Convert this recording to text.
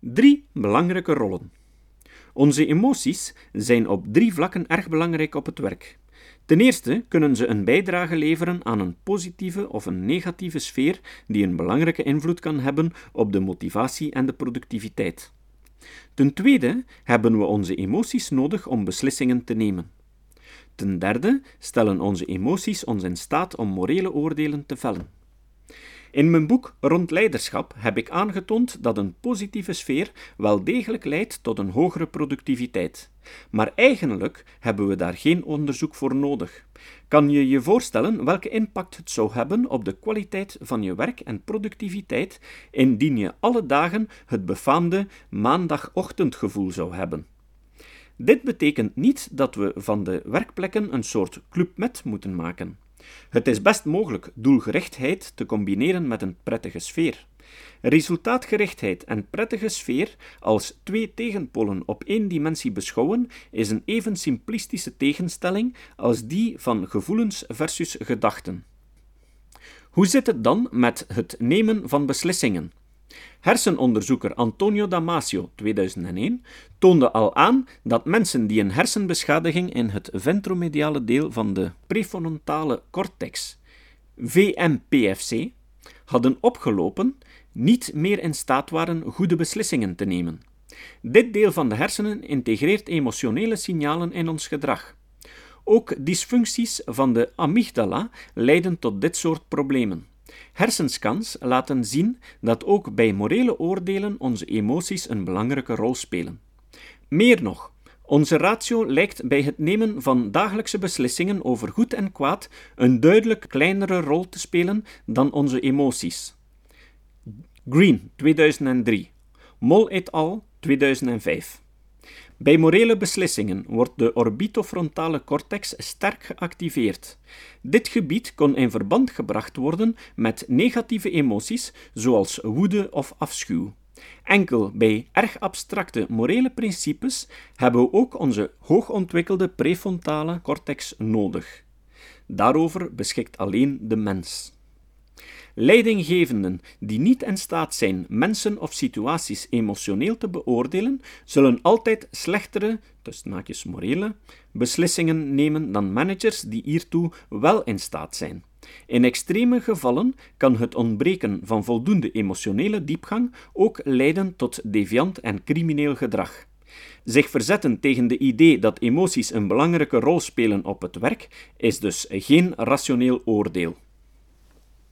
Drie belangrijke rollen. Onze emoties zijn op drie vlakken erg belangrijk op het werk. Ten eerste kunnen ze een bijdrage leveren aan een positieve of een negatieve sfeer die een belangrijke invloed kan hebben op de motivatie en de productiviteit. Ten tweede hebben we onze emoties nodig om beslissingen te nemen. Ten derde stellen onze emoties ons in staat om morele oordelen te vellen. In mijn boek Rond Leiderschap heb ik aangetoond dat een positieve sfeer wel degelijk leidt tot een hogere productiviteit. Maar eigenlijk hebben we daar geen onderzoek voor nodig. Kan je je voorstellen welke impact het zou hebben op de kwaliteit van je werk en productiviteit indien je alle dagen het befaamde maandagochtendgevoel zou hebben? Dit betekent niet dat we van de werkplekken een soort club met moeten maken. Het is best mogelijk doelgerichtheid te combineren met een prettige sfeer. Resultaatgerichtheid en prettige sfeer als twee tegenpolen op één dimensie beschouwen is een even simplistische tegenstelling als die van gevoelens versus gedachten. Hoe zit het dan met het nemen van beslissingen? Hersenonderzoeker Antonio Damasio 2001 toonde al aan dat mensen die een hersenbeschadiging in het ventromediale deel van de prefrontale cortex, VMPFC, hadden opgelopen, niet meer in staat waren goede beslissingen te nemen. Dit deel van de hersenen integreert emotionele signalen in ons gedrag. Ook dysfuncties van de amygdala leiden tot dit soort problemen. Hersenscans laten zien dat ook bij morele oordelen onze emoties een belangrijke rol spelen. Meer nog, onze ratio lijkt bij het nemen van dagelijkse beslissingen over goed en kwaad een duidelijk kleinere rol te spelen dan onze emoties. Green 2003, Mol et al 2005. Bij morele beslissingen wordt de orbitofrontale cortex sterk geactiveerd. Dit gebied kon in verband gebracht worden met negatieve emoties zoals woede of afschuw. Enkel bij erg abstracte morele principes hebben we ook onze hoogontwikkelde prefrontale cortex nodig. Daarover beschikt alleen de mens. Leidinggevenden die niet in staat zijn mensen of situaties emotioneel te beoordelen, zullen altijd slechtere, tussen morele, beslissingen nemen dan managers die hiertoe wel in staat zijn. In extreme gevallen kan het ontbreken van voldoende emotionele diepgang ook leiden tot deviant en crimineel gedrag. Zich verzetten tegen de idee dat emoties een belangrijke rol spelen op het werk is dus geen rationeel oordeel.